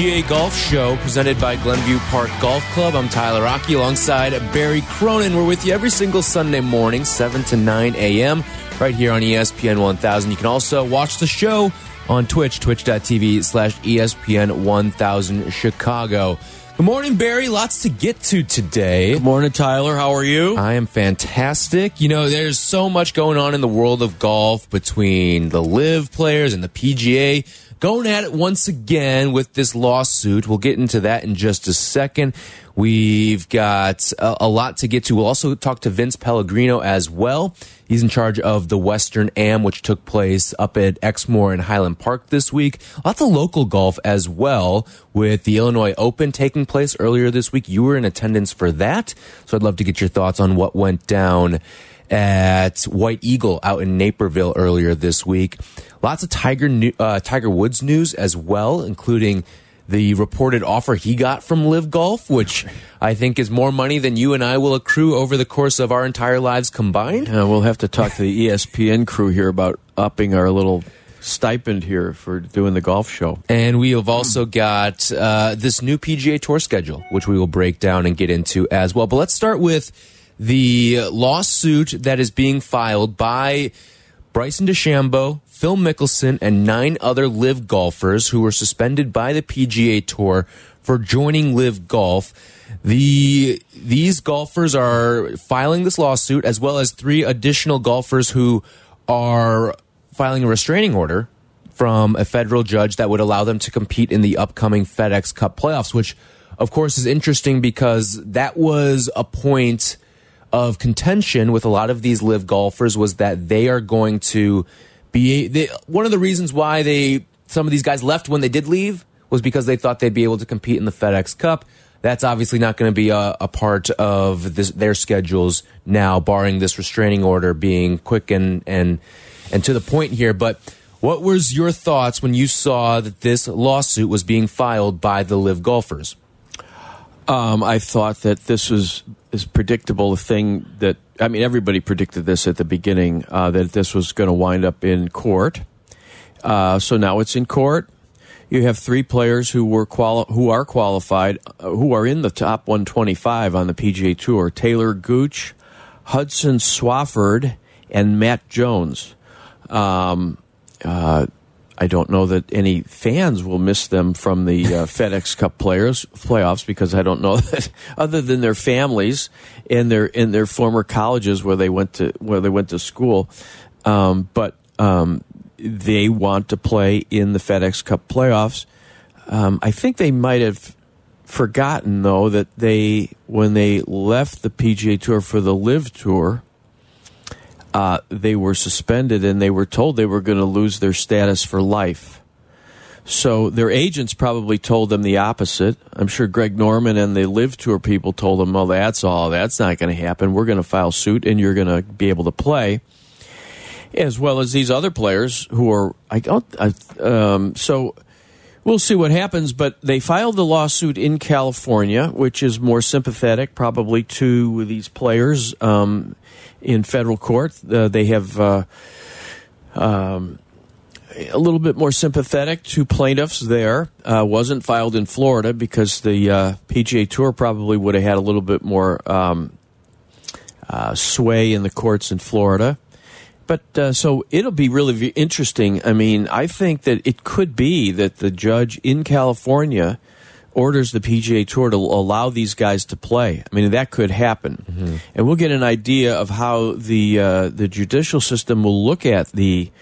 GA Golf Show presented by Glenview Park Golf Club. I'm Tyler Rocky alongside Barry Cronin. We're with you every single Sunday morning, 7 to 9 a.m., right here on ESPN 1000. You can also watch the show on Twitch, twitch.tv slash ESPN 1000 Chicago. Good morning, Barry. Lots to get to today. Good morning, Tyler. How are you? I am fantastic. You know, there's so much going on in the world of golf between the LIV players and the PGA going at it once again with this lawsuit. We'll get into that in just a second. We've got a, a, lot to get to. We'll also talk to Vince Pellegrino as well. He's in charge of the Western Am, which took place up at Exmoor in Highland Park this week. Lots of local golf as well, with the Illinois Open taking place earlier this week. You were in attendance for that, so I'd love to get your thoughts on what went down at White Eagle out in Naperville earlier this week. Lots of Tiger uh, Tiger Woods news as well, including the reported offer he got from LIV Golf, which I think is more money than you and I will accrue over the course of our entire lives combined. Uh, we'll have to talk to the ESPN crew here about upping our little stipend here for doing the golf show. And we have also got uh, this new PGA Tour schedule, which we will break down and get into as well. But let's start with the lawsuit that is being filed by Bryson DeChambeau, Phil Mickelson, and nine other LIV golfers who were suspended by the PGA Tour for joining LIV Golf. The these golfers are filing this lawsuit, as well as three additional golfers who are filing a restraining order from a federal judge that would allow them to compete in the upcoming FedEx Cup playoffs, which, of course, is interesting because that was a point of contention with a lot of these LIV golfers was that they are going to be they, one of the reasons why they some of these guys left when they did leave was because they thought they'd be able to compete in the FedEx Cup. That's obviously not going to be a, a part of this, their schedules now, barring this restraining order being quick and and and to the point here. But what was your thoughts when you saw that this lawsuit was being filed by the LIV golfers? Um, I thought that this was is predictable the thing that I mean everybody predicted this at the beginning uh, that this was going to wind up in court. Uh, so now it's in court. You have three players who were who are qualified, uh, who are in the top 125 on the PGA Tour: Taylor Gooch, Hudson Swafford, and Matt Jones. Um, uh, I don't know that any fans will miss them from the uh, FedEx Cup players playoffs because I don't know that other than their families and their in their former colleges where they went to where they went to school, um, but um, they want to play in the FedEx Cup playoffs. Um, I think they might have forgotten though that they when they left the PGA Tour for the LIV Tour uh, they were suspended and they were told they were going to lose their status for life. So their agents probably told them the opposite. I'm sure Greg Norman and the LIV Tour people told them, "Well, that's all. That's not going to happen. We're going to file suit, and you're going to be able to play." As well as these other players who are, I don't. I, um, so we'll see what happens. But they filed the lawsuit in California, which is more sympathetic, probably to these players. Um, in federal court. Uh, they have uh, um, a little bit more sympathetic to plaintiffs there. Uh, wasn't filed in Florida because the uh, PGA Tour probably would have had a little bit more um, uh, sway in the courts in Florida. But uh, so it'll be really interesting. I mean, I think that it could be that the judge in California orders the PGA Tour to allow these guys to play. I mean, that could happen, mm-hmm. and we'll get an idea of how the uh, the judicial system will look at the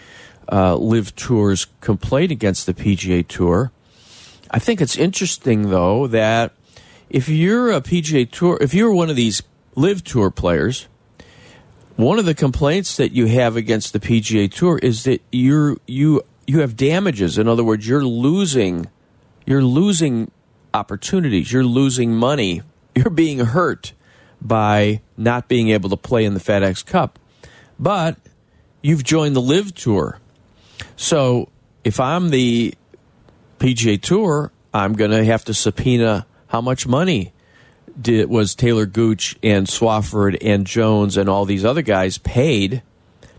uh, LIV Tour's complaint against the PGA Tour. I think it's interesting though that if you're a PGA Tour, if you're one of these LIV Tour players. One of the complaints that you have against the PGA Tour is that you're you you have damages. In other words, you're losing you're losing opportunities. You're losing money. You're being hurt by not being able to play in the FedEx Cup. But you've joined the LIV Tour. So if I'm the PGA Tour, I'm going to have to subpoena how much money did, was Taylor Gooch and Swafford and Jones and all these other guys paid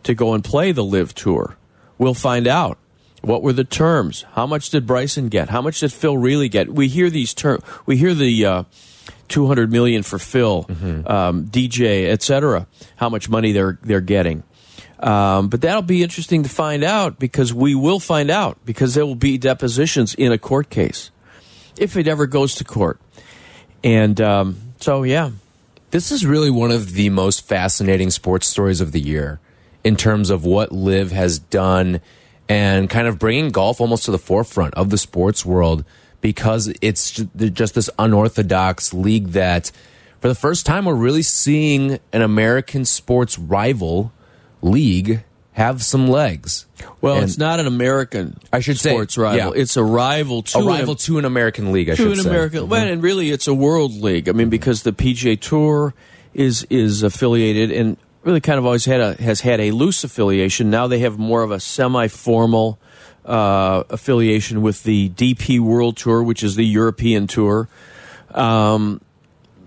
to go and play the LIV Tour. We'll find out. What were the terms? How much did Bryson get? How much did Phil really get? We hear these terms. We hear the uh, 200 million for Phil, mm-hmm. um, DJ, etc. How much money they're they're getting. Um, but that'll be interesting to find out because we will find out because there will be depositions in a court case if it ever goes to court. And um, so, yeah. This is really one of the most fascinating sports stories of the year in terms of what LIV has done and kind of bringing golf almost to the forefront of the sports world because it's just this unorthodox league that, for the first time, we're really seeing an American sports rival league have some legs. Well, and it's not an American. I should sports say, rival. Yeah. It's a rival to a rival an, to an American league. I to should an say. American. Mm-hmm. Well, and really, it's a world league. I mean, because the PGA Tour is is affiliated and really kind of always had a has had a loose affiliation. Now they have more of a semi-formal uh, affiliation with the DP World Tour, which is the European tour. Um,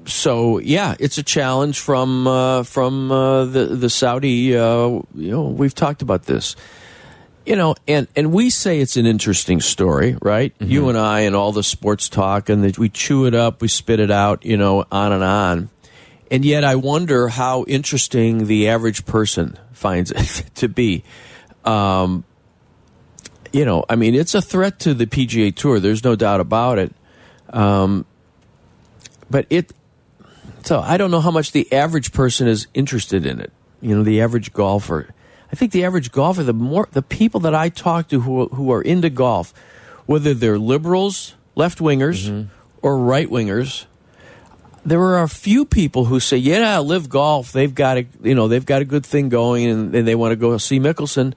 so yeah, it's a challenge from uh, from uh, the the Saudi. Uh, you know, we've talked about this. You know, and and we say it's an interesting story, right? Mm-hmm. You and I and all the sports talk, and the, we chew it up, we spit it out, you know, on and on. And yet, I wonder how interesting the average person finds it to be. Um, you know, I mean, it's a threat to the PGA Tour. There's no doubt about it. Um, but it so I don't know how much the average person is interested in it. You know, the average golfer. I think the average golfer, the more the people that I talk to who who are into golf, whether they're liberals, left wingers, mm -hmm. or right wingers, there are a few people who say, "Yeah, LIV golf. They've got a you know they've got a good thing going, and, and they want to go see Mickelson."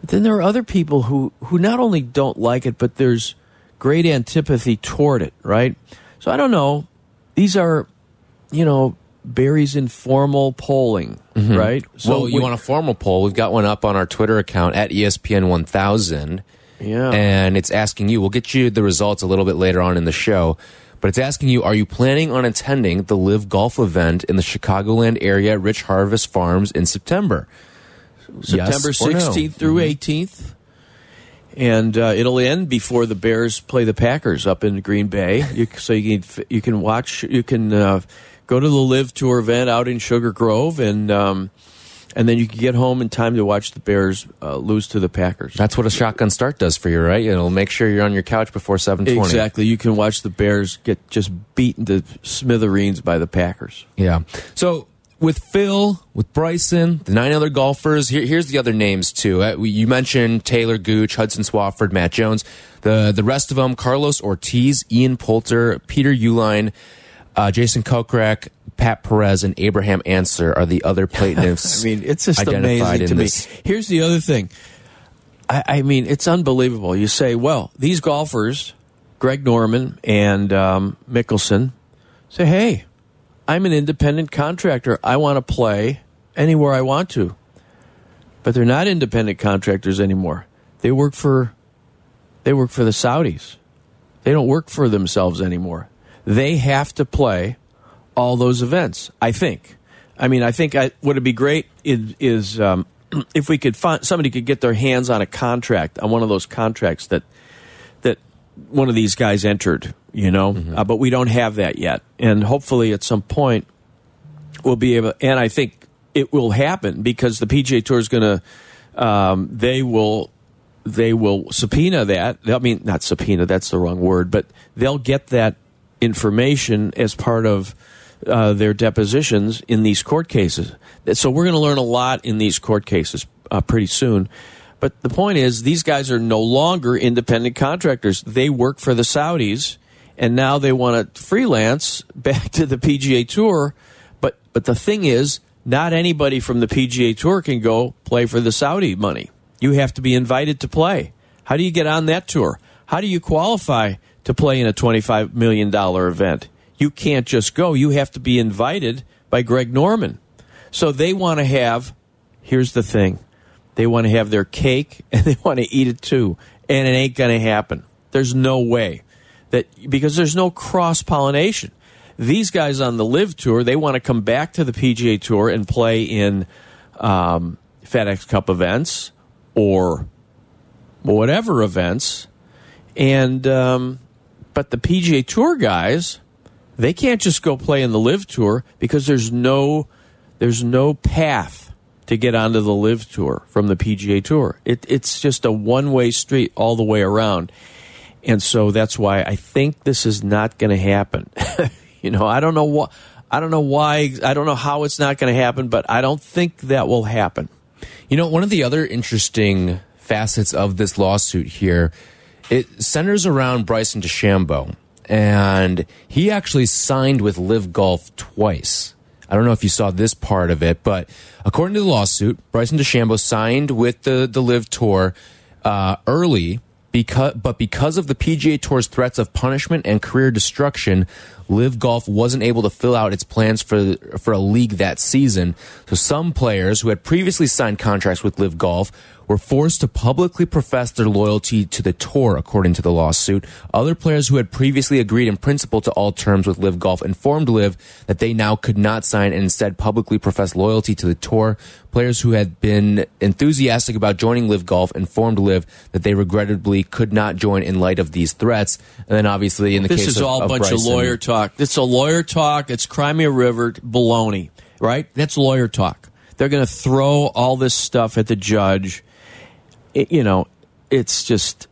But then there are other people who who not only don't like it, but there's great antipathy toward it. Right. So I don't know. These are you know, Barry's informal polling, mm -hmm. right? So well, you we, want a formal poll? We've got one up on our Twitter account at ESPN 1000. Yeah. And it's asking you, we'll get you the results a little bit later on in the show, but it's asking you, are you planning on attending the LIV Golf event in the Chicagoland area at Rich Harvest Farms in September? September yes 16th no? through mm -hmm. 18th and uh, it'll end before the Bears play the Packers up in Green Bay. You, so you can you can watch you can uh, go to the LIV Tour event out in Sugar Grove, and um, and then you can get home in time to watch the Bears uh, lose to the Packers. That's what a shotgun start does for you, right? It'll make sure you're on your couch before seven twenty. Exactly. You can watch the Bears get just beaten to smithereens by the Packers. Yeah. So with Phil, with Bryson, the nine other golfers. Here, here's the other names too. Uh, you mentioned Taylor Gooch, Hudson Swafford, Matt Jones. The the rest of them: Carlos Ortiz, Ian Poulter, Peter Uihlein, uh, Jason Kokrak, Pat Perez, and Abraham Ancer are the other plaintiffs. I mean, it's just amazing to me. Here's the other thing. I, I, mean, it's unbelievable. You say, well, these golfers, Greg Norman and um, Mickelson, say, hey I'm an independent contractor. I want to play anywhere I want to. But they're not independent contractors anymore. They work for they work for the Saudis. They don't work for themselves anymore. They have to play all those events, I think. I mean, I think I, would it be great is, is um, if we could find somebody could get their hands on a contract on one of those contracts that that one of these guys entered you know, mm -hmm. uh, but we don't have that yet. And hopefully at some point we'll be able, and I think it will happen because the PGA Tour is going to, um, they will, they will subpoena that. I mean, not subpoena, that's the wrong word, but they'll get that information as part of uh, their depositions in these court cases. So we're going to learn a lot in these court cases uh, pretty soon. But the point is, these guys are no longer independent contractors. They work for the Saudis and now they want to freelance back to the PGA Tour. But but the thing is, not anybody from the PGA Tour can go play for the Saudi money. You have to be invited to play. How do you get on that tour? How do you qualify to play in a $25 million event? you can't just go. You have to be invited by Greg Norman. So they want to have, here's the thing they want to have their cake and they want to eat it too. And it ain't going to happen. There's no way that because there's no cross pollination. These guys on the LIV Tour, they want to come back to the PGA Tour and play in um, FedEx Cup events or whatever events. And um, but the PGA Tour guys, they can't just go play in the LIV Tour because there's no there's no path to get onto the LIV Tour from the PGA Tour. It, it's just a one way street all the way around. And so that's why I think this is not going to happen. you know, I don't know what. I don't know why. I don't know how it's not going to happen, but I don't think that will happen. You know, one of the other interesting facets of this lawsuit here, it centers around Bryson DeChambeau, and he actually signed with LIV Golf twice. I don't know if you saw this part of it, but according to the lawsuit, Bryson DeChambeau signed with the the LIV Tour uh, early because, but because of the PGA Tour's threats of punishment and career destruction, LIV Golf wasn't able to fill out its plans for for a league that season. So some players who had previously signed contracts with LIV Golf were forced to publicly profess their loyalty to the tour, according to the lawsuit. Other players who had previously agreed in principle to all terms with LIV Golf informed LIV that they now could not sign and instead publicly profess loyalty to the tour. Players who had been enthusiastic about joining LIV Golf informed LIV that they regrettably could not join in light of these threats. And then obviously in the this case is of, all a bunch Bryson, of lawyer talk. It's a lawyer talk. It's Crimea River baloney, right? That's lawyer talk. They're going to throw all this stuff at the judge. It, you know, it's just,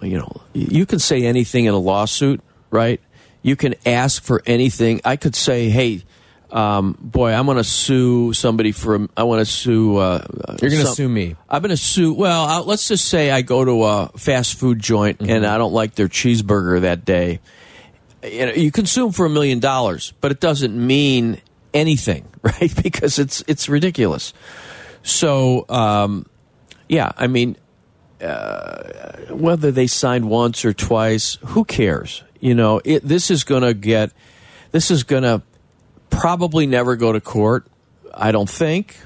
you know, you can say anything in a lawsuit, right? You can ask for anything. I could say, hey, um, boy, I'm going to sue somebody for. I want to sue. Uh, You're going to sue me. I'm going to sue. Well, uh, let's just say I go to a fast food joint and I don't like their cheeseburger that day. You know, you them for a million dollars, but it doesn't mean anything, right? Because it's it's ridiculous. So, um, yeah, I mean, uh, whether they signed once or twice, who cares? You know, it, this is going to get. This is going to probably never go to court. I don't think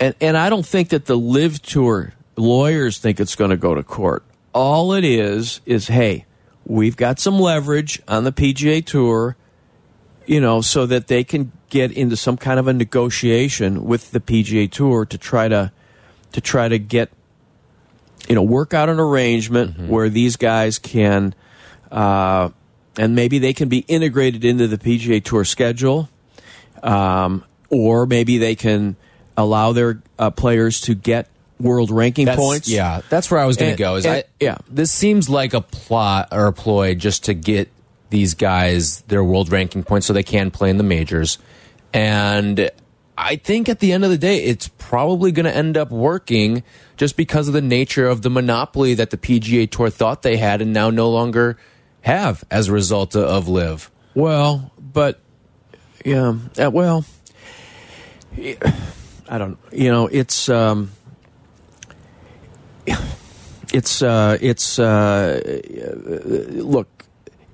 and and I don't think that the LIV tour lawyers think it's going to go to court. All it is is hey, we've got some leverage on the PGA tour, you know, so that they can get into some kind of a negotiation with the PGA tour to try to to try to get you know work out an arrangement where these guys can uh, and maybe they can be integrated into the PGA Tour schedule, um, or maybe they can allow their uh, players to get world ranking That's- points. Yeah, that's where I was going to go. Is and- I, yeah. this seems like a plot or a ploy just to get these guys their world ranking points so they can play in the majors. And I think at the end of the day, it's probably going to end up working just because of the nature of the monopoly that the PGA Tour thought they had and now no longer have as a result of LIV. Well, but yeah, uh, well, I don't. You know, it's um, it's uh, it's uh, look.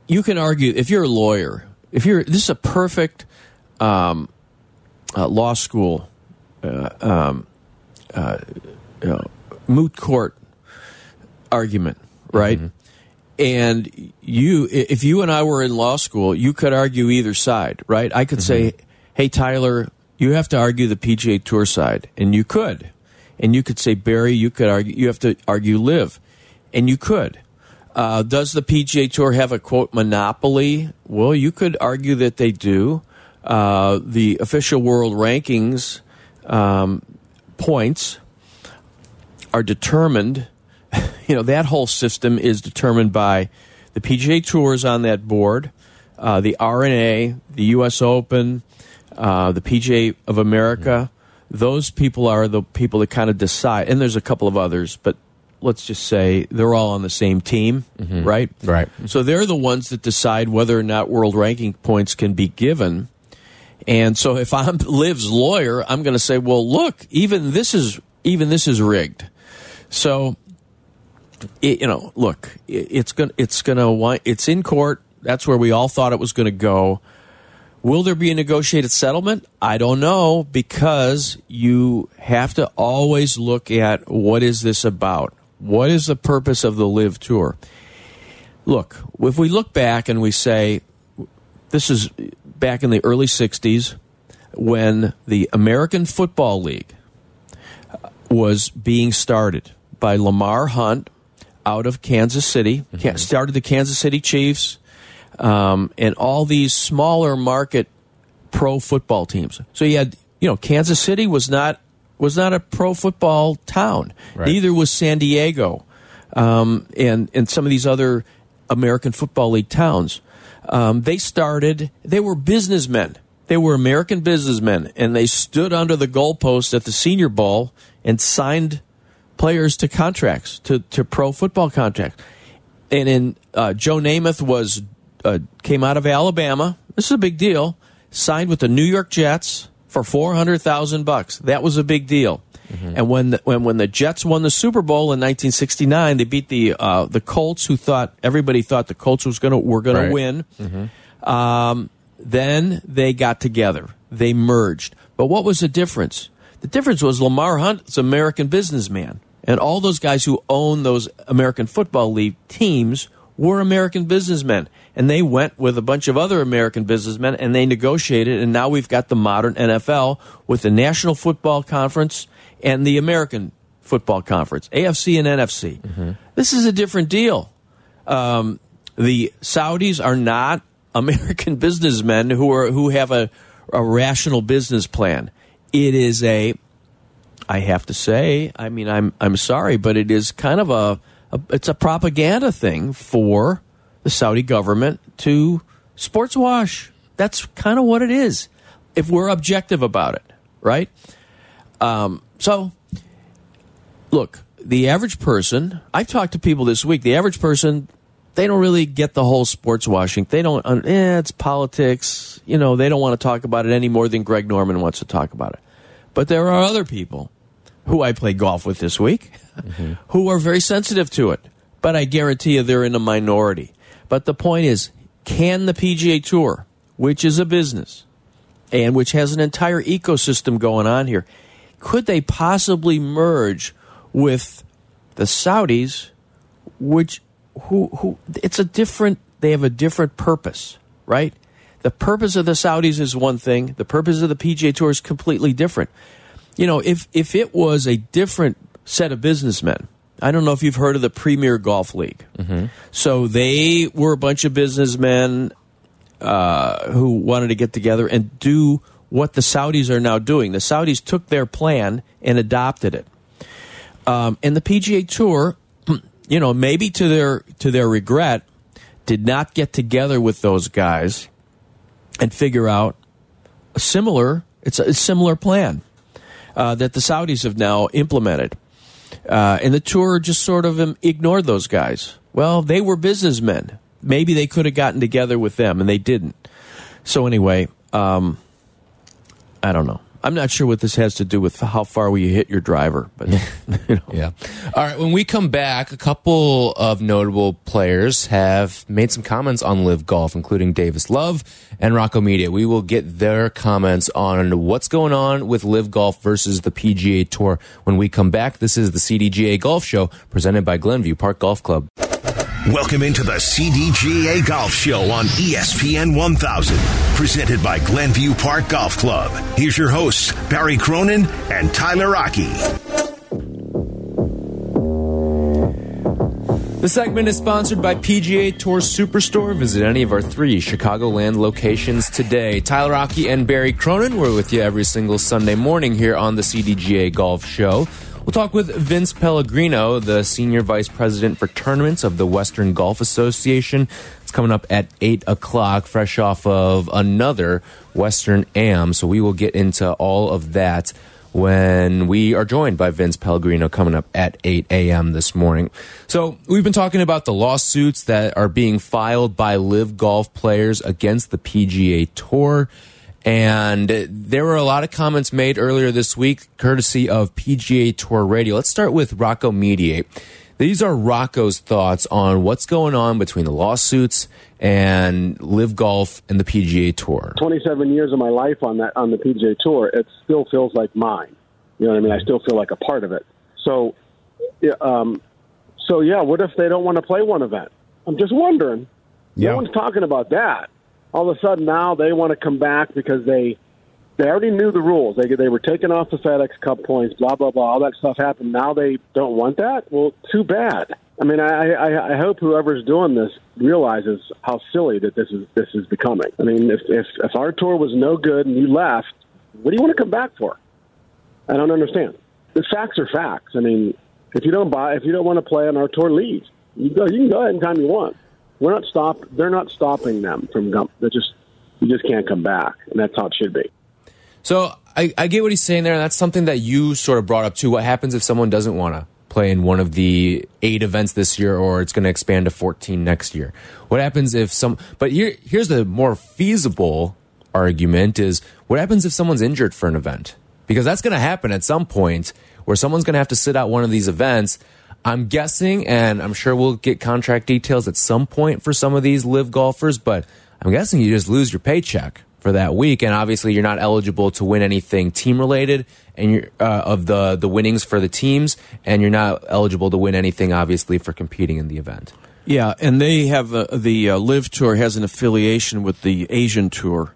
You can argue if you're a lawyer. If you're this is a perfect um, uh, law school uh, um, uh, you know, moot court argument, right? And you, if you and I were in law school, you could argue either side, right? I could say, "Hey, Tyler, you have to argue the PGA Tour side," and you could, and you could say, "Barry, you could argue, you have to argue LIV," and you could. Uh, does the PGA Tour have a quote monopoly? Well, you could argue that they do. Uh, the official world rankings um, points are determined. You know that whole system is determined by the PGA Tours on that board, uh, the R&A, the U.S. Open, uh, the PGA of America. Those people are the people that kind of decide, and there's a couple of others, but let's just say they're all on the same team, mm-hmm. right? Right. So they're the ones that decide whether or not world ranking points can be given. And so if I'm LIV's lawyer, I'm going to say, well, look, even this is even this is rigged. So it, you know, look, it, it's going it's going to it's in court. That's where we all thought it was going to go. Will there be a negotiated settlement? I don't know because you have to always look at what is this about? What is the purpose of the LIV tour? Look, if we look back and we say this is back in the early 60s when the American Football League was being started by Lamar Hunt out of Kansas City, mm-hmm. started the Kansas City Chiefs, um, and all these smaller market pro football teams. So you had, you know, Kansas City was not was not a pro football town. Right. Neither was San Diego, um, and and some of these other American Football League towns. Um, they started. They were businessmen. They were American businessmen, and they stood under the goalpost at the Senior Bowl and signed players to contracts to to pro football contracts. And in uh, Joe Namath was uh, came out of Alabama. This is a big deal. Signed with the New York Jets for four hundred thousand bucks. That was a big deal. Mm-hmm. And when the, when when the Jets won the Super Bowl in 1969, they beat the uh, the Colts, who thought everybody thought the Colts was gonna were gonna right. win. Mm-hmm. Um, then they got together. They merged. But what was the difference? The difference was Lamar Hunt is an American businessman, and all those guys who own those American Football League teams were American businessmen. And they went with a bunch of other American businessmen and they negotiated. And now we've got the modern NFL with the National Football Conference and the American Football Conference, AFC and NFC. Mm-hmm. This is a different deal. Um, the Saudis are not American businessmen who are who have a, a rational business plan. It is a I have to say, I mean, I'm I'm sorry, but it is kind of a a, it's a propaganda thing for the Saudi government to sports wash. That's kind of what it is. If we're objective about it, right? Um, so, look, the average person. I've talked to people this week. The average person, they don't really get the whole sports washing. They don't. Eh, it's politics. You know, they don't want to talk about it any more than Greg Norman wants to talk about it. But there are other people who I play golf with this week, mm-hmm. who are very sensitive to it. But I guarantee you they're in a minority. But the point is, can the PGA Tour, which is a business and which has an entire ecosystem going on here, could they possibly merge with the Saudis, which who who it's a different they have a different purpose, right? The purpose of the Saudis is one thing, the purpose of the PGA Tour is completely different you know, if if it was a different set of businessmen, I don't know if you've heard of the Premier Golf League. Mm-hmm. So they were a bunch of businessmen uh, who wanted to get together and do what the Saudis are now doing. The Saudis took their plan and adopted it. Um, and the PGA Tour, you know, maybe to their to their regret, did not get together with those guys and figure out a similar it's a, a similar plan uh, that the Saudis have now implemented. Uh, and the tour just sort of ignored those guys. Well, they were businessmen. Maybe they could have gotten together with them, and they didn't. So, anyway, um, I don't know. I'm not sure what this has to do with how far will you hit your driver, but you know. yeah. All right. When we come back, a couple of notable players have made some comments on LIV Golf, including Davis Love and Rocco Mediate. We will get their comments on what's going on with LIV Golf versus the PGA Tour when we come back. This is the CDGA Golf Show presented by Glenview Park Golf Club. Welcome into the CDGA Golf Show on ESPN 1000, presented by Glenview Park Golf Club. Here's your hosts, Barry Cronin and Tyler Rocky. The segment is sponsored by PGA Tour Superstore. Visit any of our three Chicagoland locations today. Tyler Rocky and Barry Cronin, we're with you every single Sunday morning here on the CDGA Golf Show. We'll talk with Vince Pellegrino, the Senior Vice President for Tournaments of the Western Golf Association. It's coming up at 8 o'clock, fresh off of another Western AM. So we will get into all of that when we are joined by Vince Pellegrino coming up at 8 a.m. this morning. So we've been talking about the lawsuits that are being filed by LIV golf players against the PGA Tour. And there were a lot of comments made earlier this week, courtesy of PGA Tour Radio. Let's start with Rocco Mediate, These are Rocco's thoughts on what's going on between the lawsuits and LIV Golf and the PGA Tour. 27 years of my life on that on the PGA Tour, it still feels like mine. You know what I mean? I still feel like a part of it. So, yeah, um, so yeah. What if they don't want to play one event? I'm just wondering. Yeah. No one's talking about that. All of a sudden now they want to come back because they they already knew the rules. They they were taking off the FedEx Cup points, blah blah blah. All that stuff happened. Now they don't want that. Well, too bad. I mean, I, I, I hope whoever's doing this realizes how silly that this is this is becoming. I mean, if, if if our tour was no good and you left, what do you want to come back for? I don't understand. The facts are facts. I mean, if you don't buy, if you don't want to play on our tour, leave. You go. You can go anytime you want. We're not stop. They're not stopping them from. They're just. You just can't come back, and that's how it should be. So I, I get what he's saying there, and that's something that you sort of brought up too. What happens if someone doesn't want to play in one of the eight events this year, or it's going to expand to 14 next year? What happens if some? But here, here's the more feasible argument: is what happens if someone's injured for an event? Because that's going to happen at some point, where someone's going to have to sit out one of these events. I'm guessing, and I'm sure we'll get contract details at some point for some of these LIV golfers, but I'm guessing you just lose your paycheck for that week, and obviously you're not eligible to win anything team related and you're uh, of the the winnings for the teams, and you're not eligible to win anything obviously for competing in the event. Yeah, and they have uh, the uh, LIV Tour has an affiliation with the Asian Tour,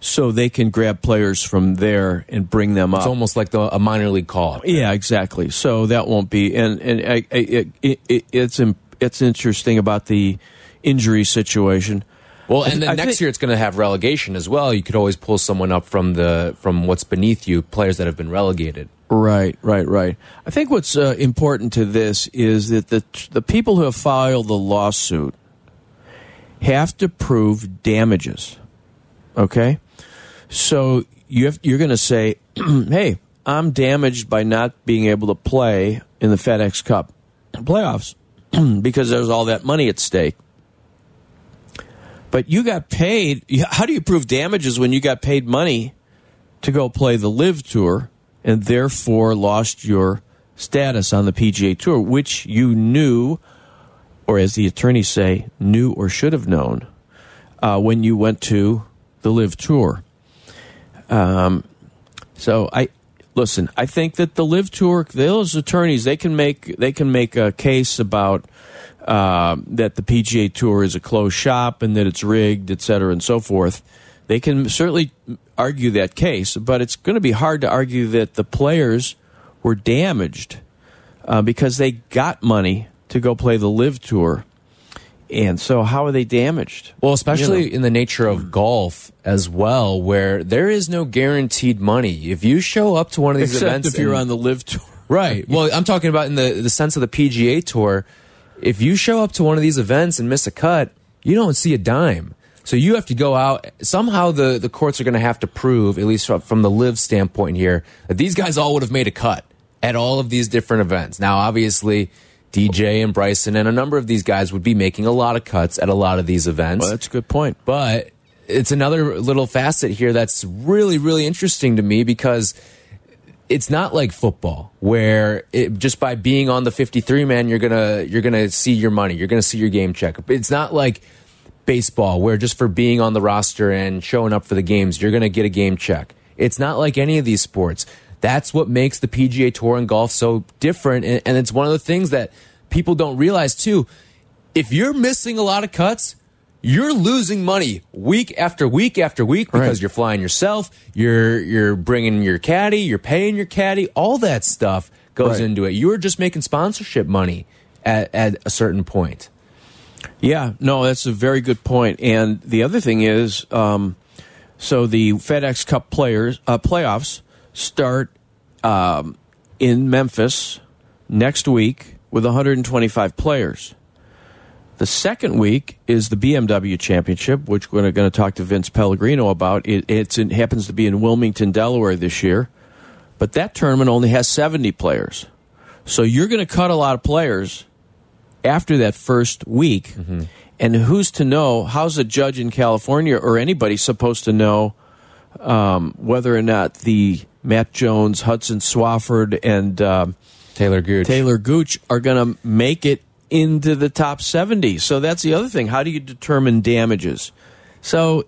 so they can grab players from there and bring them up. It's almost like the, a minor league call. up. Yeah, exactly. So that won't be, and and I, I, it, it, it, it's it's interesting about the injury situation. Well, and then I next year it's going to have relegation as well. You could always pull someone up from the from what's beneath you, players that have been relegated. Right, right, right. I think what's uh, important to this is that the the people who have filed the lawsuit have to prove damages. Okay, so you have, you're going to say, "Hey, I'm damaged by not being able to play in the FedEx Cup playoffs because there's all that money at stake." But you got paid. How do you prove damages when you got paid money to go play the LIV Tour and therefore lost your status on the PGA Tour, which you knew, or as the attorneys say, knew or should have known uh, when you went to the LIV Tour? Um, so I listen. I think that the LIV Tour, those attorneys, they can make they can make a case about uh, that the PGA Tour is a closed shop and that it's rigged, et cetera, and so forth. They can certainly argue that case, but it's going to be hard to argue that the players were damaged uh, because they got money to go play the LIV Tour. And so, how are they damaged? Well, especially You know. in the nature of golf as well, where there is no guaranteed money. If you show up to one of these Except events, if you're and- on the LIV Tour. Right. Well, I'm talking about in the the sense of the PGA Tour. If you show up to one of these events and miss a cut, you don't see a dime. So you have to go out. Somehow the the courts are going to have to prove, at least from- from the LIV standpoint here, that these guys all would have made a cut at all of these different events. Now, obviously. DJ and Bryson and a number of these guys would be making a lot of cuts at a lot of these events. Well, that's a good point. But it's another little facet here that's really, really interesting to me because it's not like football where it, just by being on the 53 man you're gonna you're gonna see your money you're gonna see your game check it's not like baseball where just for being on the roster and showing up for the games you're gonna get a game check it's not like any of these sports that's what makes the pga tour and golf so different and, and it's one of the things that people don't realize too if you're missing a lot of cuts you're losing money week after week after week because Right. you're flying yourself, you're you're bringing your caddy, you're paying your caddy, all that stuff goes Right. into it. You're just making sponsorship money at, at a certain point. Yeah, no, that's a very good point. And the other thing is, um, so the FedEx Cup players uh, playoffs start um, in Memphis next week with 125 players. The second week is the BMW Championship, which we're going to talk to Vince Pellegrino about. It, it's it happens to be in Wilmington, Delaware this year, but that tournament only has 70 players. So you're going to cut a lot of players after that first week. And who's to know? How's a judge in California or anybody supposed to know um, whether or not the Matt Jones, Hudson Swafford, and um Taylor Gooch. Taylor Gooch are going to make it into the top 70. So that's the other thing. How do you determine damages? So,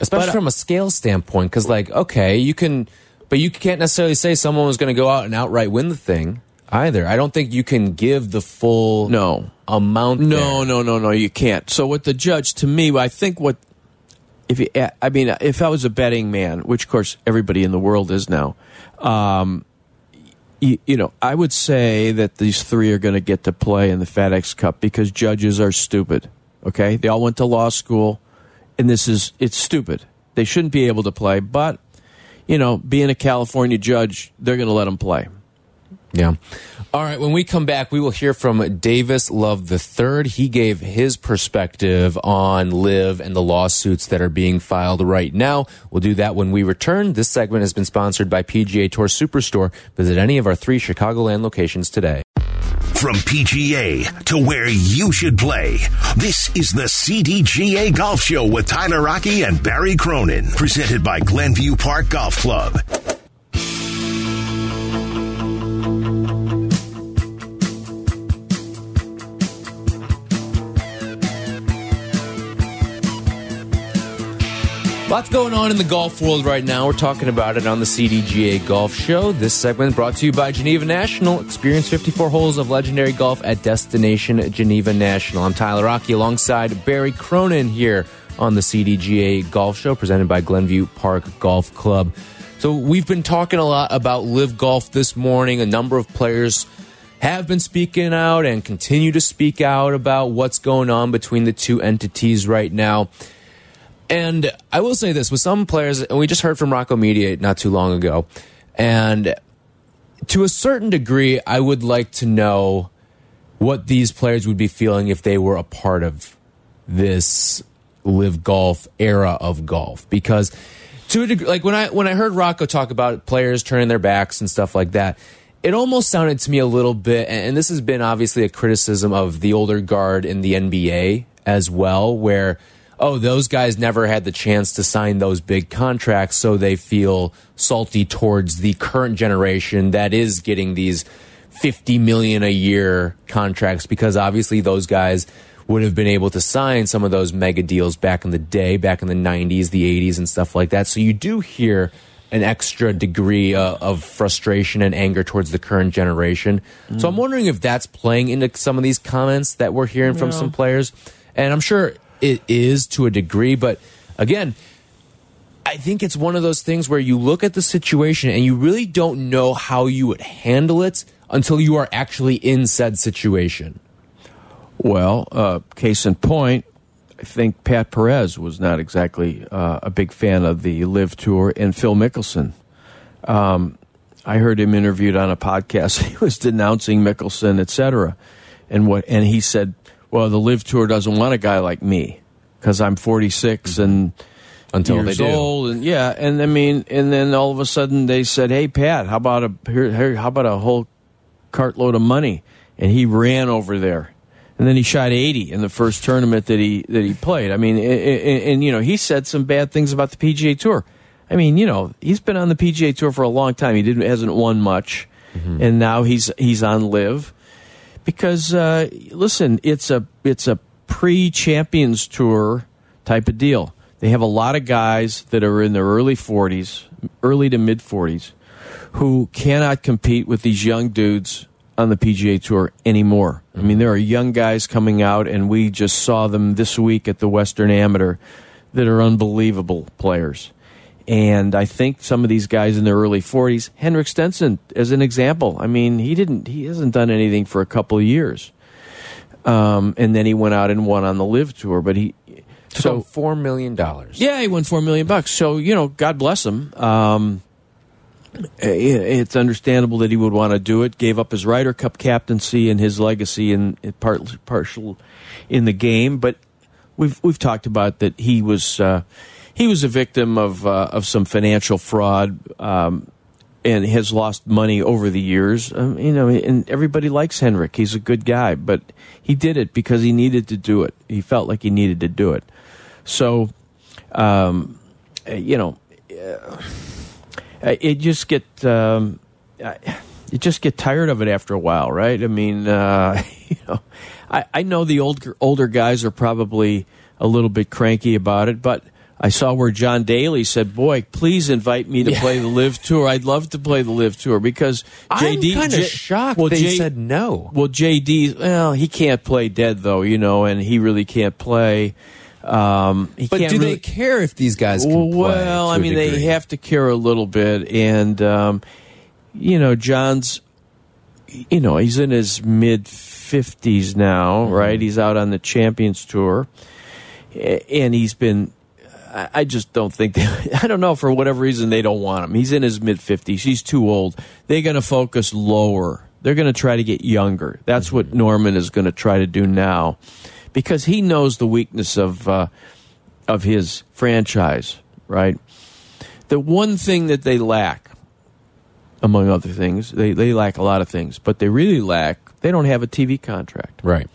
especially but- from a scale standpoint, because like, okay, you can, but you can't necessarily say someone was going to go out and outright win the thing either. I don't think you can give the full no. amount. No, there. no, no, no, you can't. So what the judge, to me, I think what, if you, I mean, if I was a betting man, which of course everybody in the world is now, um, you, you know, I would say that these three are going to get to play in the FedEx Cup because judges are stupid. Okay, they all went to law school, and this is it's stupid. They shouldn't be able to play, but you know, being a California judge, they're going to let them play. Yeah. All right. When we come back, we will hear from Davis Love III. He gave his perspective on LIV and the lawsuits that are being filed right now. We'll do that when we return. This segment has been sponsored by PGA Tour Superstore. Visit any of our three Chicagoland locations today. From PGA to where you should play, this is the CDGA Golf Show with Tyler Rocky and Barry Cronin, presented by Glenview Park Golf Club. Lots going on in the golf world right now. We're talking about it on the CDGA Golf Show. This segment brought to you by Geneva National. Experience 54 holes of legendary golf at Destination Geneva National. I'm Tyler Rocky alongside Barry Cronin here on the CDGA Golf Show presented by Glenview Park Golf Club. So we've been talking a lot about LIV golf this morning. A number of players have been speaking out and continue to speak out about what's going on between the two entities right now. And I will say this with some players, and we just heard from Rocco Mediate not too long ago. And to a certain degree, I would like to know what these players would be feeling if they were a part of this LIV golf era of golf. Because to a degree, like when I when I heard Rocco talk about players turning their backs and stuff like that, it almost sounded to me a little bit, and this has been obviously a criticism of the older guard in the NBA as well, where oh, those guys never had the chance to sign those big contracts, so they feel salty towards the current generation that is getting these 50 million a year contracts because obviously those guys would have been able to sign some of those mega deals back in the day, back in the 90s, the 80s and stuff like that. So you do hear an extra degree uh, of frustration and anger towards the current generation. Mm. So I'm wondering if that's playing into some of these comments that we're hearing from some players. And I'm sure it is to a degree, but again, I think it's one of those things where you look at the situation and you really don't know how you would handle it until you are actually in said situation. Well, uh, case in point, I think Pat Perez was not exactly uh, a big fan of the LIV Tour, and Phil Mickelson. Um, I heard him interviewed on a podcast. He was denouncing Mickelson, etc. And what? And he said, "Well, the LIV Tour doesn't want a guy like me because I'm 46 and until they do. old, and yeah, and I mean, and then all of a sudden they said, "Hey, Pat, how about a here, here, how about a whole cartload of money?" And he ran over there, and then he shot 80 in the first tournament that he that he played. I mean, and, and, and you know, he said some bad things about the PGA Tour. I mean, you know, he's been on the PGA Tour for a long time. He didn't hasn't won much, Mm-hmm. and now he's he's on LIV because uh, listen, it's a it's a pre Champions Tour type of deal. They have a lot of guys that are in their early 40s, early to mid 40s, who cannot compete with these young dudes on the PGA Tour anymore. I mean, there are young guys coming out, and we just saw them this week at the Western Amateur that are unbelievable players. And I think some of these guys in their early 40s, Henrik Stenson as an example. I mean, he didn't he hasn't done anything for a couple of years. Um, and then he went out and won on the LIV Tour, but he So four million dollars. yeah, he won four million bucks. So you know, God bless him. Um, it's understandable that he would want to do it. Gave up his Ryder Cup captaincy and his legacy and part partial in the game, but we've we've talked about that he was uh, he was a victim of uh, of some financial fraud. Um, and has lost money over the years. Um, you know, and everybody likes Henrik. He's a good guy, but he did it because he needed to do it. He felt like he needed to do it. So, um, you know, uh, it just get. Um, you just get tired of it after a while, right? I mean, uh, you know, I, I know the older older guys are probably a little bit cranky about it, but I saw where John Daly said, "Boy, please invite me to Yeah. play the LIV Tour. I'd love to play the LIV Tour because I'm kind of shocked well, they J- said no. well, JD, well, he can't play dead though, you know, and he really can't play. Um, he But do really, they care if these guys can play? well, I mean, they have to care a little bit, and um, you know, John's, you know, he's in his mid fifties now, Mm-hmm. right? He's out on the Champions Tour, and he's been. I I just don't think they, I don't know for whatever reason they don't want him. He's in his mid fifties. He's too old. They're going to focus lower. They're going to try to get younger. That's what Norman is going to try to do now, because he knows the weakness of uh, of his franchise. Right. The one thing that they lack, among other things, they they lack a lot of things, but they really lack. They don't have a TV contract. right.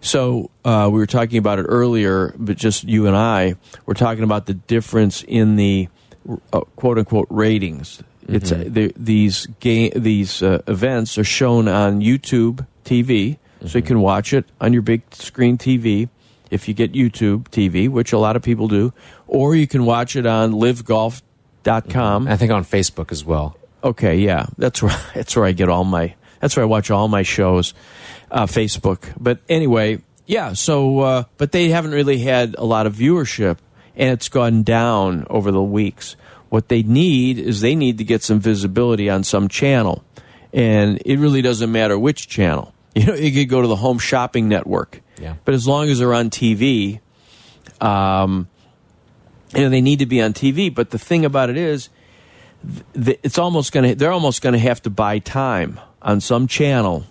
So uh, we were talking about it earlier, but just you and I were talking about the difference in the uh, quote unquote ratings. It's uh, the, these game these uh, events are shown on YouTube TV, so you can watch it on your big screen TV if you get YouTube TV, which a lot of people do, or you can watch it on livegolf.com. I think on Facebook as well. Okay, yeah, that's where that's where I get all my that's where I watch all my shows, uh, Facebook. But anyway, yeah. So, uh, but they haven't really had a lot of viewership, and it's gone down over the weeks. What they need is they need to get some visibility on some channel, and it really doesn't matter which channel. You know, you could go to the Home Shopping Network, Yeah. but as long as they're on TV, um, you know, they need to be on TV. But the thing about it is, th- it's almost going to they're almost going to have to buy time on some channel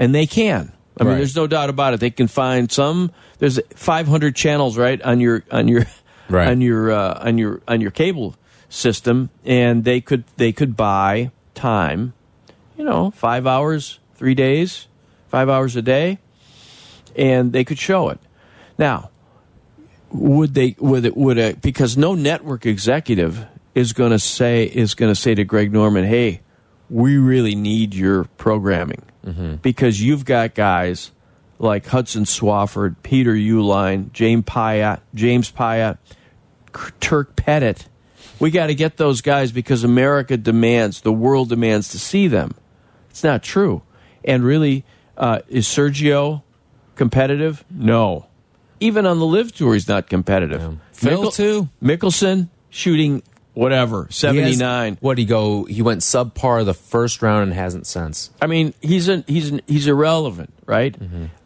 and they can i mean Right. there's no doubt about it they can find some there's 500 channels right on your on your Right. on your uh, on your on your cable system and they could they could buy time you know 5 hours 3 days 5 hours a day and they could show it now would they would it would a because no network executive is going to say is going to say to Greg Norman, "Hey, we really need your programming because you've got guys like Hudson Swafford, Peter Uihlein, James Pyatt, James Pyatt, Turk Pettit. We got to get those guys because America demands, the world demands to see them. It's not true. And really, uh, is Sergio competitive? No. Even on the LIV tour, he's not competitive. Phil, too? Mickelson shooting whatever He seventy has- What he go? He went subpar the first round and hasn't since. I mean, he's an, he's an, he's irrelevant, right?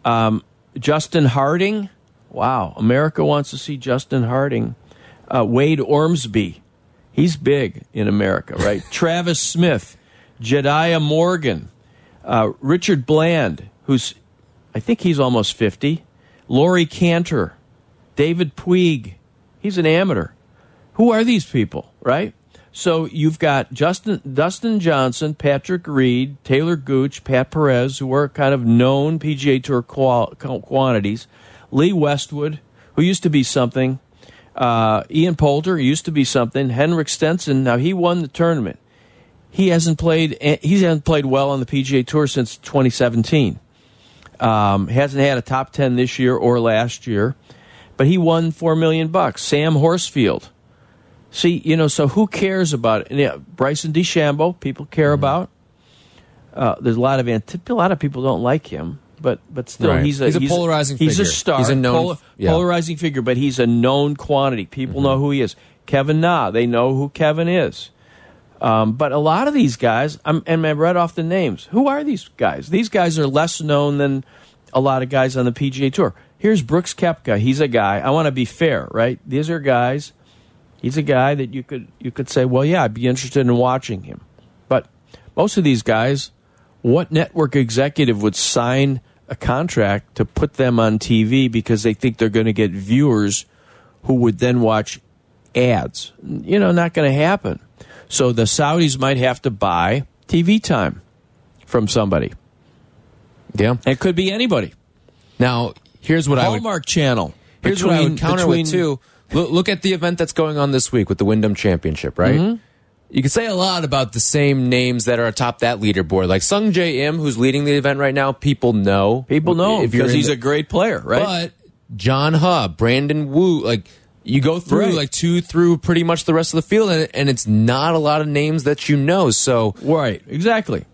Um, Justin Harding. Wow, America wants to see Justin Harding. Uh, Wade Ormsby, he's big in America, right? Travis Smyth, Jediah Morgan, uh, Richard Bland, who's I think he's almost fifty. Laurie Canter, David Puig, he's an amateur. Who are these people, right? So you've got Justin Dustin Johnson, Patrick Reed, Taylor Gooch, Pat Perez, who are kind of known PGA Tour qual- quantities. Lee Westwood, who used to be something. Uh, Ian Poulter used to be something. Henrik Stenson, now he won the tournament. He hasn't played. He hasn't played well on the PGA Tour since 2017. Um, hasn't had a top 10 this year or last year, but he won four million bucks. Sam Horsfield. See, you know, so who cares about it? And, yeah, Bryson DeChambeau, people care Mm-hmm. about. Uh, there's a lot of a lot of people don't like him, but but still, Right. he's a He's a polarizing He's a figure. star. He's a known- yeah. polarizing figure, but he's a known quantity. People Mm-hmm. know who he is. Kevin Na, they know who Kevin is. Um, but a lot of these guys, I'm, and I read off the names. Who are these guys? These guys are less known than a lot of guys on the PGA Tour. Here's Brooks Koepka. He's a guy. I want to be fair, right? These are guys. He's a guy that you could you could say, well, yeah, I'd be interested in watching him. But most of these guys, what network executive would sign a contract to put them on TV because they think they're going to get viewers who would then watch ads? You know, not going to happen. So the Saudis might have to buy TV time from somebody. Yeah. It could be anybody. Now, here's what I would Hallmark Channel. Here's what I would counter between- with too. Look, look at the event that's going on this week with the Wyndham Championship, right? Mm-hmm. you can say a lot about the same names that are atop that leaderboard. Like Sungjae Im, who's leading the event right now, people know. People know if because he's the- a great player, right? But John Huh, Brandon Wu, like you go through Right. like two through pretty much the rest of the field, and, and it's not a lot of names that you know. So Right, exactly.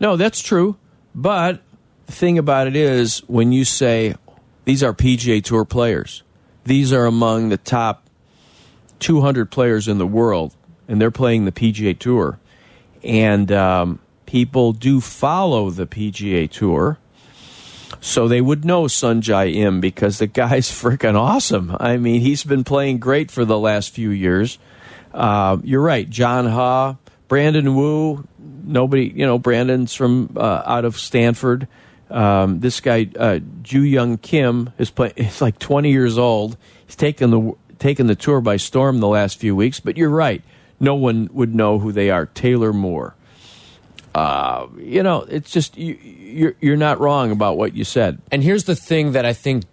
No, that's true. But the thing about it is, when you say these are PGA Tour players, these are among the top 200 players in the world, and they're playing the PGA Tour. And um, people do follow the PGA Tour. So they would know Sungjae Im because the guy's freaking awesome. I mean, he's been playing great for the last few years. Uh, you're right, John Huh, Brandon Wu. Nobody, you know, Brandon's from uh, out of Stanford. Um, this guy, uh, Joohyung Kim, is play. He's like 20 years old. He's taken the taken the tour by storm the last few weeks. But you're right, no one would know who they are. Taylor Moore. Uh, you know, it's just you, you're you're not wrong about what you said. And here's the thing that I think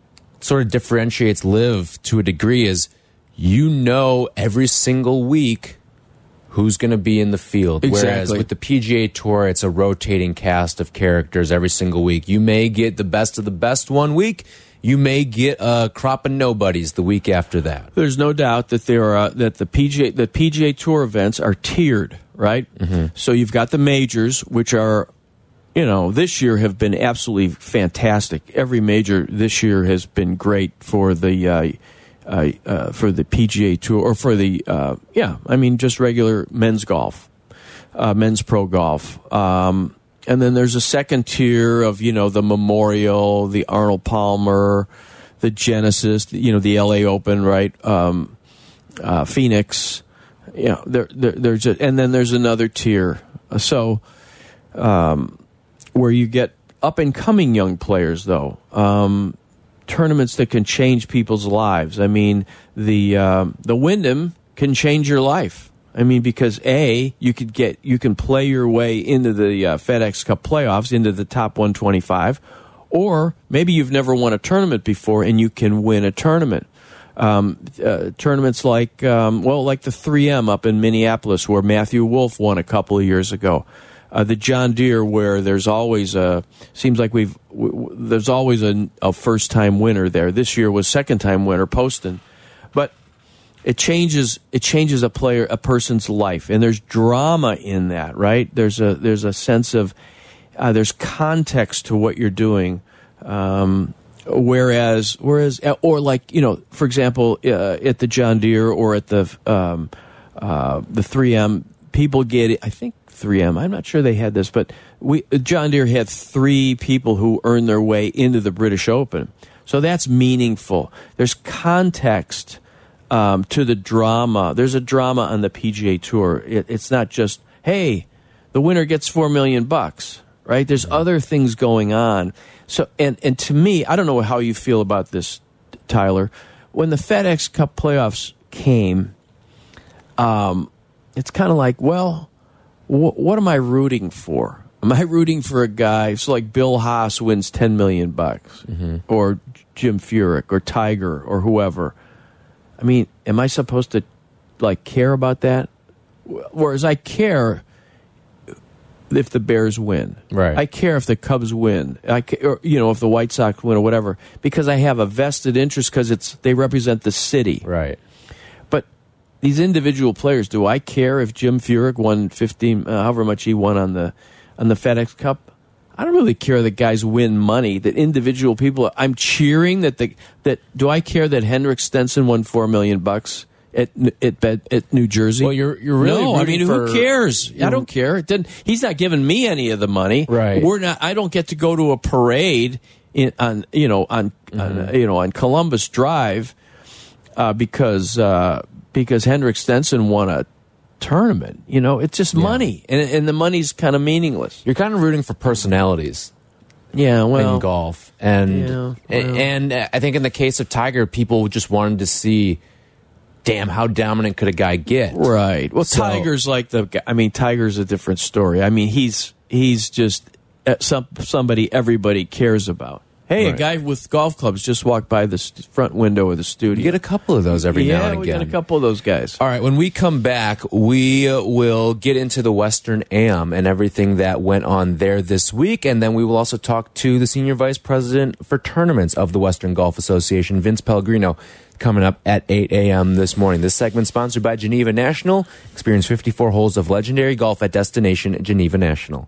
sort of differentiates LIV to a degree is you know every single week who's going to be in the field. Whereas with the PGA Tour, it's a rotating cast of characters every single week. You may get the best of the best one week. You may get a crop of nobodies the week after that. There's no doubt that there are that the PGA the PGA Tour events are tiered, right? So you've got the majors, which are, you know, this year have been absolutely fantastic. Every major this year has been great for the. Uh, uh, uh, for the PGA Tour or for the uh, yeah, I mean just regular men's golf, uh, men's pro golf. Um, and then there's a second tier of you know the Memorial, the Arnold Palmer, the Genesis, you know the LA Open, right? Um, Phoenix, you know there, there there's a, and then there's another tier. So um, where you get up and coming young players though. Um, tournaments that can change people's lives. I mean, the um the Wyndham can change your life. I mean, because a you could get you can play your way into the uh, FedEx Cup playoffs into the top 125, or maybe you've never won a tournament before and you can win a tournament. Um, uh, tournaments like um, well, like the 3M up in Minneapolis, where Matthew Wolff won a couple of years ago. Uh, the John Deere, where there's always a seems like we've w- there's always a, a first time winner there. This year was second time winner Poston, but it changes it changes a player a person's life, and there's drama in that, right? There's a there's a sense of uh, there's context to what you're doing. Um, whereas whereas or like you know for example uh, at the John Deere or at the um, uh, the 3M people get I think 3M I'm not sure they had this but we John Deere had three people who earned their way into the British Open. So that's meaningful. There's context um, to the drama. There's a drama on the PGA Tour. It, it's not just hey the winner gets 4 million bucks right? There's other things going on. So and and to me I don't know how you feel about this Tyler. When the FedEx Cup playoffs came um it's kind of like well wh- what am I rooting for am I rooting for a guy so like Bill Haas wins 10 million bucks mm-hmm. or Jim Furyk or Tiger or whoever I mean am I supposed to like care about that whereas I care if the Bears win. Right. I care if the Cubs win. I or, you know if the White Sox win or whatever because I have a vested interest because it's they represent the city. Right. These individual players, do I care if Jim Furyk won 15 uh, however much he won on the on the FedEx Cup? I don't really care that guys win money. That individual people, I'm cheering that the that. Do I care that Henrik Stenson won four million bucks at at at, New Jersey? Well, you're- you're really no. I mean, who cares? I don't care. It didn't. He's not giving me any of the money. Right. We're not. I don't get to go to a parade in on you know on, on Mm-hmm. you know on Columbus Drive uh, because uh, because Henrik Stenson won a tournament. You know, it's just money, and and the money's kind of meaningless. You're kind of rooting for personalities. Yeah, well, in golf. And Yeah, well. and I think in the case of Tiger, people just wanted to see, damn, how dominant could a guy get? right. Well, So- Tiger's like the. guy- I mean, Tiger's a different story. I mean, he's he's just uh, some somebody everybody cares about. Hey, Right. a guy with golf clubs just walked by the st- front window of the studio. You get a couple of those every yeah, now and we again. got a couple of those guys. All right, when we come back, we will get into the Western Am and everything that went on there this week. And then we will also talk to the Senior Vice President for Tournaments of the Western Golf Association, Vince Pellegrino, coming up at 8 a.m. this morning. This segment sponsored by Geneva National. Experience 54 holes of legendary golf at Destination Geneva National.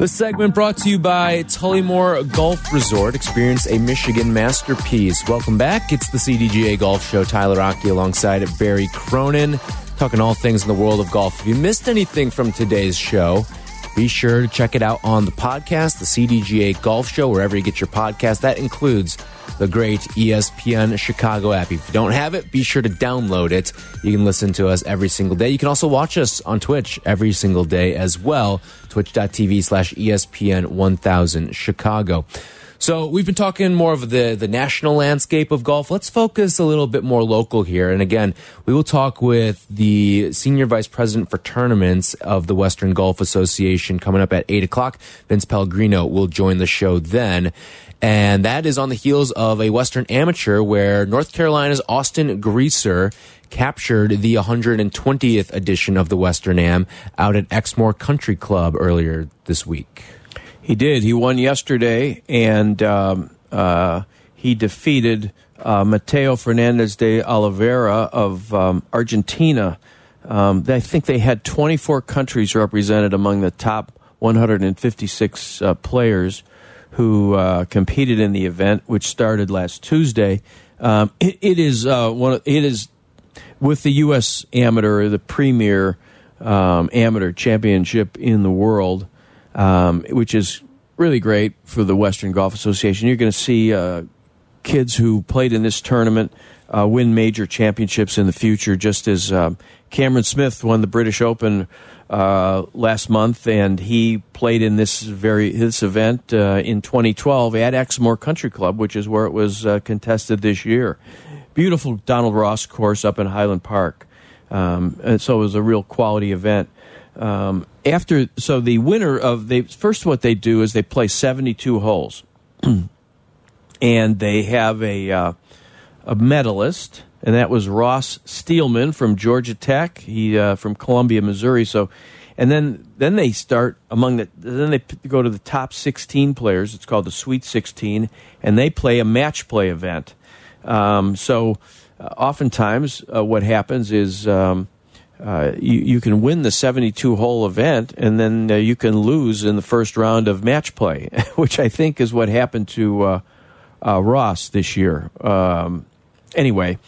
This segment brought to you by Tullymore Golf Resort. Experience a Michigan masterpiece. Welcome back. It's the CDGA Golf Show. Tyler Rocky alongside Barry Cronin, talking all things in the world of golf. If you missed anything from today's show, be sure to check it out on the podcast, the CDGA Golf Show, wherever you get your podcast. That includes the great ESPN Chicago app. If you don't have it, be sure to download it. You can listen to us every single day. You can also watch us on Twitch every single day as well. Twitch.tv slash ESPN 1000 Chicago. So we've been talking more of the, the national landscape of golf. Let's focus a little bit more local here. And again, we will talk with the senior vice president for tournaments of the Western Golf Association coming up at eight o'clock. Vince Pellegrino will join the show then. And that is on the heels of a Western Amateur where North Carolina's Austin Greaser captured the 120th edition of the Western Am out at Exmoor Country Club earlier this week. He did. He won yesterday, and um, uh, he defeated uh, Mateo Fernandez de Oliveira of um, Argentina. Um, I think they had 24 countries represented among the top 156 uh, players who uh, competed in the event, which started last Tuesday. Um, it, it is uh, one. Of, it is with the U.S. Amateur, the premier um, amateur championship in the world, um, which is really great for the Western Golf Association. You're going to see uh, kids who played in this tournament uh, win major championships in the future, just as um, Cameron Smith won the British Open uh, last month, and he played in this very this event uh, in 2012 at Exmoor Country Club, which is where it was uh, contested this year. Beautiful Donald Ross course up in Highland Park, um, and so it was a real quality event. Um, after so the winner of the first what they do is they play 72 holes, and they have a uh, a medalist, and that was Ross Steelman from Georgia Tech. He uh, from Columbia, Missouri. So, and then then they start among the then they go to the top 16 players. It's called the Sweet 16, and they play a match play event. Um, so, uh, oftentimes, uh, what happens is. Um, uh, you, you can win the 72 hole event and then uh, you can lose in the first round of match play, which I think is what happened to uh, uh, Ross this year. Um, anyway,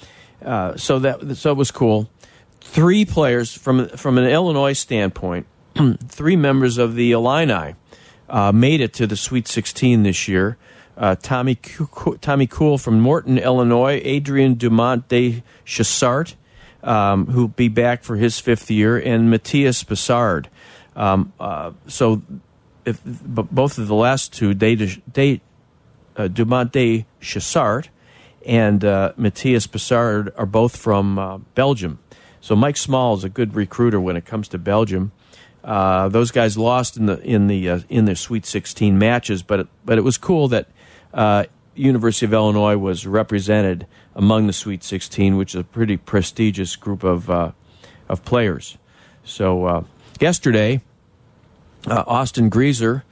uh, so that so it was cool. Three players from from an Illinois standpoint, three members of the Illini uh, made it to the Sweet 16 this year. Uh, Tommy Tommy Kuhl from Morton, Illinois, Adrian Dumont de Chassart, um, who'll be back for his fifth year, and Matthias Besard. Um, uh, so, if both of the last two, they, they uh, Dumont de Chassart and uh, Matthias Besard are both from uh, Belgium. So Mike Small is a good recruiter when it comes to Belgium. Uh, those guys lost in the in the uh, in their Sweet 16 matches, but it, but it was cool that uh, University of Illinois was represented among the Sweet 16, which is a pretty prestigious group of uh, of players. So yesterday, Austin Greaser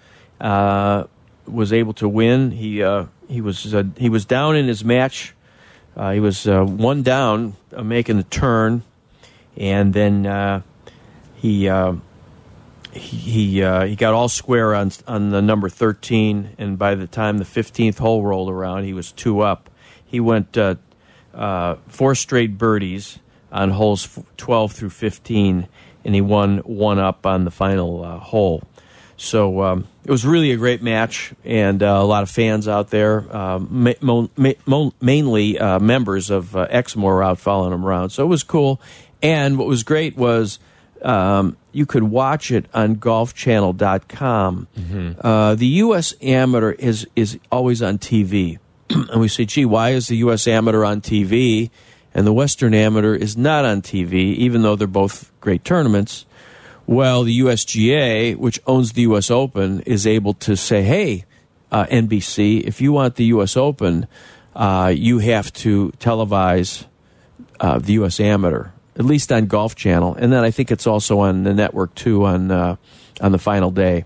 was able to win. He uh, he was uh, he was down in his match. Uh, he was uh, one down, uh, making the turn, and then uh, he he he, uh, he got all square on on the number thirteen. And by the time the fifteenth hole rolled around, he was two up. He went uh, uh, four straight birdies on holes twelve through fifteen, and he won one up on the final hole. So um, it was really a great match, and uh, a lot of fans out there, um, ma- mo- ma- mainly uh, members of uh, Exmoor, out following them around. So it was cool. and what was great was um, you could watch it on golfchannel.com. Uh, the U.S. Amateur is, is always on TV. and we say, gee, why is the U.S. Amateur on TV and the Western Amateur is not on TV, even though they're both great tournaments? Well, the USGA, which owns the U.S. Open, is able to say, hey, uh, NBC, if you want the U.S. Open, uh, you have to televise uh, the U.S. Amateur, at least on Golf Channel, and then I think it's also on the network too on uh, on the final day.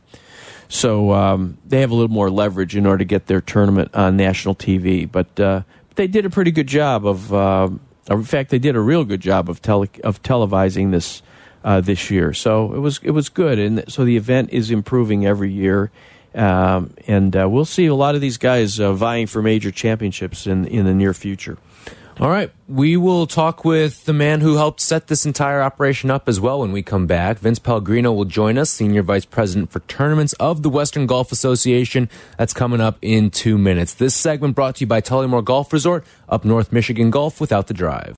So um, they have a little more leverage in order to get their tournament on national TV. But uh, they did a pretty good job of. Uh, in fact, they did a real good job of tele of televising this uh, this year. So it was it was good, and so the event is improving every year. Um, and uh, we'll see a lot of these guys uh, vying for major championships in in the near future. All right. We will talk with the man who helped set this entire operation up as well when we come back. Vince Pellegrino will join us, Senior Vice President for Tournaments of the Western Golf Association. That's coming up in two minutes. This segment brought to you by Tullymore Golf Resort, up North Michigan Golf without the drive.